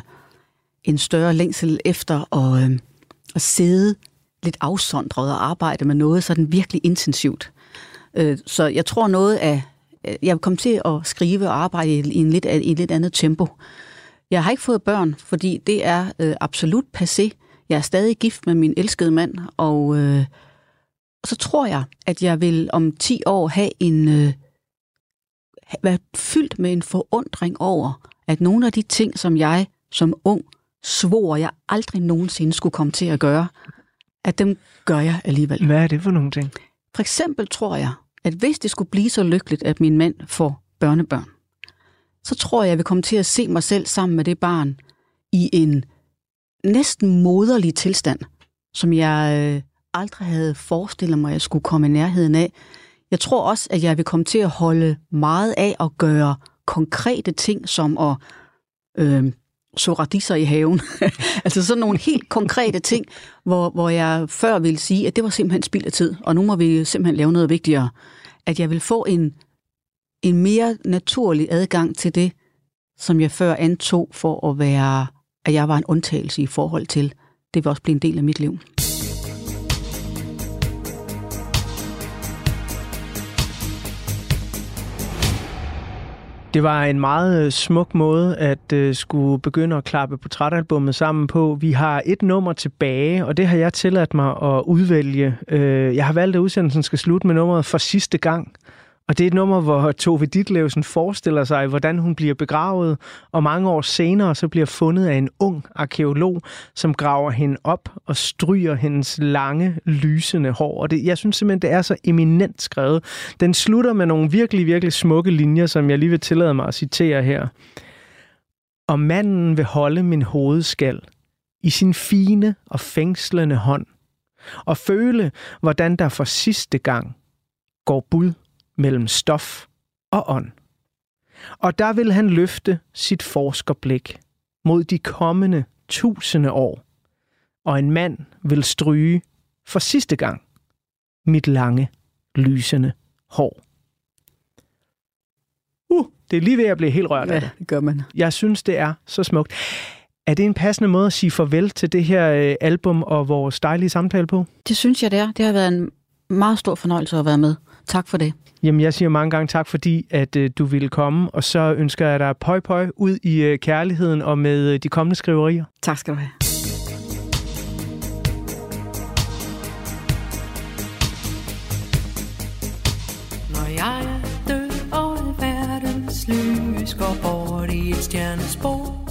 Speaker 4: en større længsel efter at, øh, at sidde lidt afsondret og arbejde med noget sådan virkelig intensivt. Øh, så jeg tror noget af jeg kom til at skrive og arbejde i en lidt, i en lidt andet tempo. Jeg har ikke fået børn, fordi det er øh, absolut passé. Jeg er stadig gift med min elskede mand, og, øh, så tror jeg, at jeg vil om 10 år have en øh, være fyldt med en forundring over, at nogle af de ting, som jeg som ung svor, jeg aldrig nogensinde skulle komme til at gøre, at dem gør jeg alligevel.
Speaker 3: Hvad er det for nogle ting?
Speaker 4: For eksempel tror jeg, at hvis det skulle blive så lykkeligt, at min mand får børnebørn, så tror jeg, jeg vil komme til at se mig selv sammen med det barn i en næsten moderlig tilstand, som jeg øh, aldrig havde forestillet mig, at jeg skulle komme i nærheden af. Jeg tror også, at jeg vil komme til at holde meget af at gøre konkrete ting, som at øh, så radiser i haven. *laughs* altså sådan nogle helt konkrete ting, hvor, hvor jeg før ville sige, at det var simpelthen spild af tid, og nu må vi simpelthen lave noget vigtigere. At jeg vil få en, en mere naturlig adgang til det, som jeg før antog for at være, at jeg var en undtagelse i forhold til. Det vil også blive en del af mit liv.
Speaker 3: Det var en meget øh, smuk måde at øh, skulle begynde at klappe portrætalbummet sammen på. Vi har et nummer tilbage, og det har jeg tilladt mig at udvælge. Øh, jeg har valgt, at udsendelsen skal slutte med nummeret for sidste gang. Og det er et nummer, hvor Tove Ditlevsen forestiller sig, hvordan hun bliver begravet, og mange år senere så bliver fundet af en ung arkeolog, som graver hende op og stryger hendes lange, lysende hår. Og det, jeg synes simpelthen, det er så eminent skrevet. Den slutter med nogle virkelig, virkelig smukke linjer, som jeg lige vil tillade mig at citere her. Og manden vil holde min hovedskal i sin fine og fængslende hånd, og føle, hvordan der for sidste gang går bud mellem stof og ånd. Og der vil han løfte sit forskerblik mod de kommende tusinde år, og en mand vil stryge for sidste gang mit lange, lysende hår. Uh, det er lige ved at blive helt rørt af
Speaker 4: Ja,
Speaker 3: det.
Speaker 4: det gør man.
Speaker 3: Jeg synes, det er så smukt. Er det en passende måde at sige farvel til det her øh, album og vores dejlige samtale på?
Speaker 4: Det synes jeg, det er. Det har været en meget stor fornøjelse at være med. Tak for det.
Speaker 3: Jamen, jeg siger mange gange tak, fordi at øh, du ville komme, og så ønsker jeg dig pøj pøj ud i øh, kærligheden og med øh, de kommende skriverier.
Speaker 4: Tak skal du have.
Speaker 5: Når jeg er død og verdens lys går bort i et stjernespor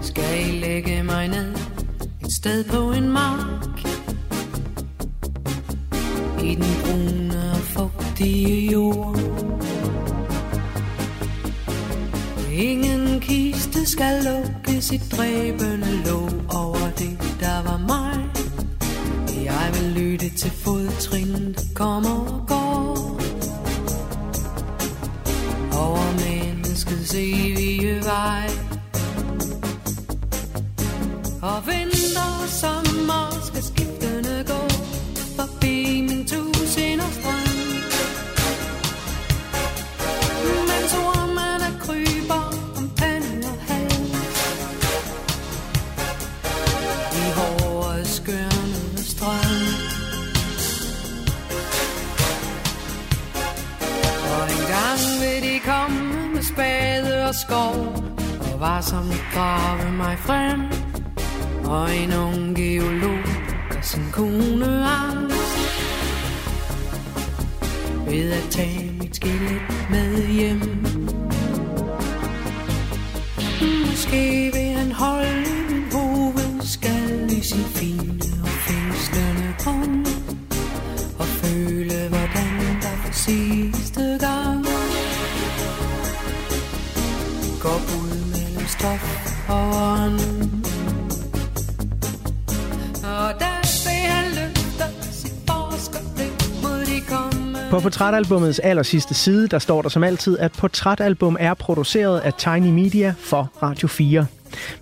Speaker 5: Skal I lægge mig ned et sted på en mark I den brune og fugtige jord. Ingen kiste skal lukke sit dræbende låg over det, der var mig. Jeg vil lytte til fodtrin, der kommer og går. Over menneskets evige vej. Og vinter og sommer skal skiftende gå Forbi min tusind og strøm. Sin kone angst ved at tage mit skelet med hjem. Måske vil han holde min hovedskal i sin fine og fængslende hånd
Speaker 3: portrætalbumets aller sidste side, der står der som altid, at portrætalbum er produceret af Tiny Media for Radio 4.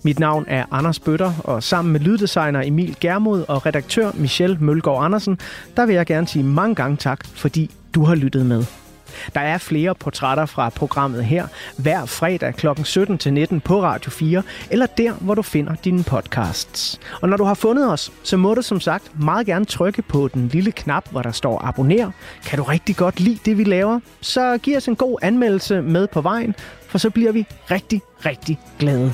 Speaker 3: Mit navn er Anders Bøtter, og sammen med lyddesigner Emil Germod og redaktør Michelle Mølgaard Andersen, der vil jeg gerne sige mange gange tak, fordi du har lyttet med. Der er flere portrætter fra programmet her, hver fredag kl. 17-19 på Radio 4, eller der, hvor du finder dine podcasts. Og når du har fundet os, så må du som sagt meget gerne trykke på den lille knap, hvor der står abonner. Kan du rigtig godt lide det, vi laver? Så giv os en god anmeldelse med på vejen, for så bliver vi rigtig, rigtig glade.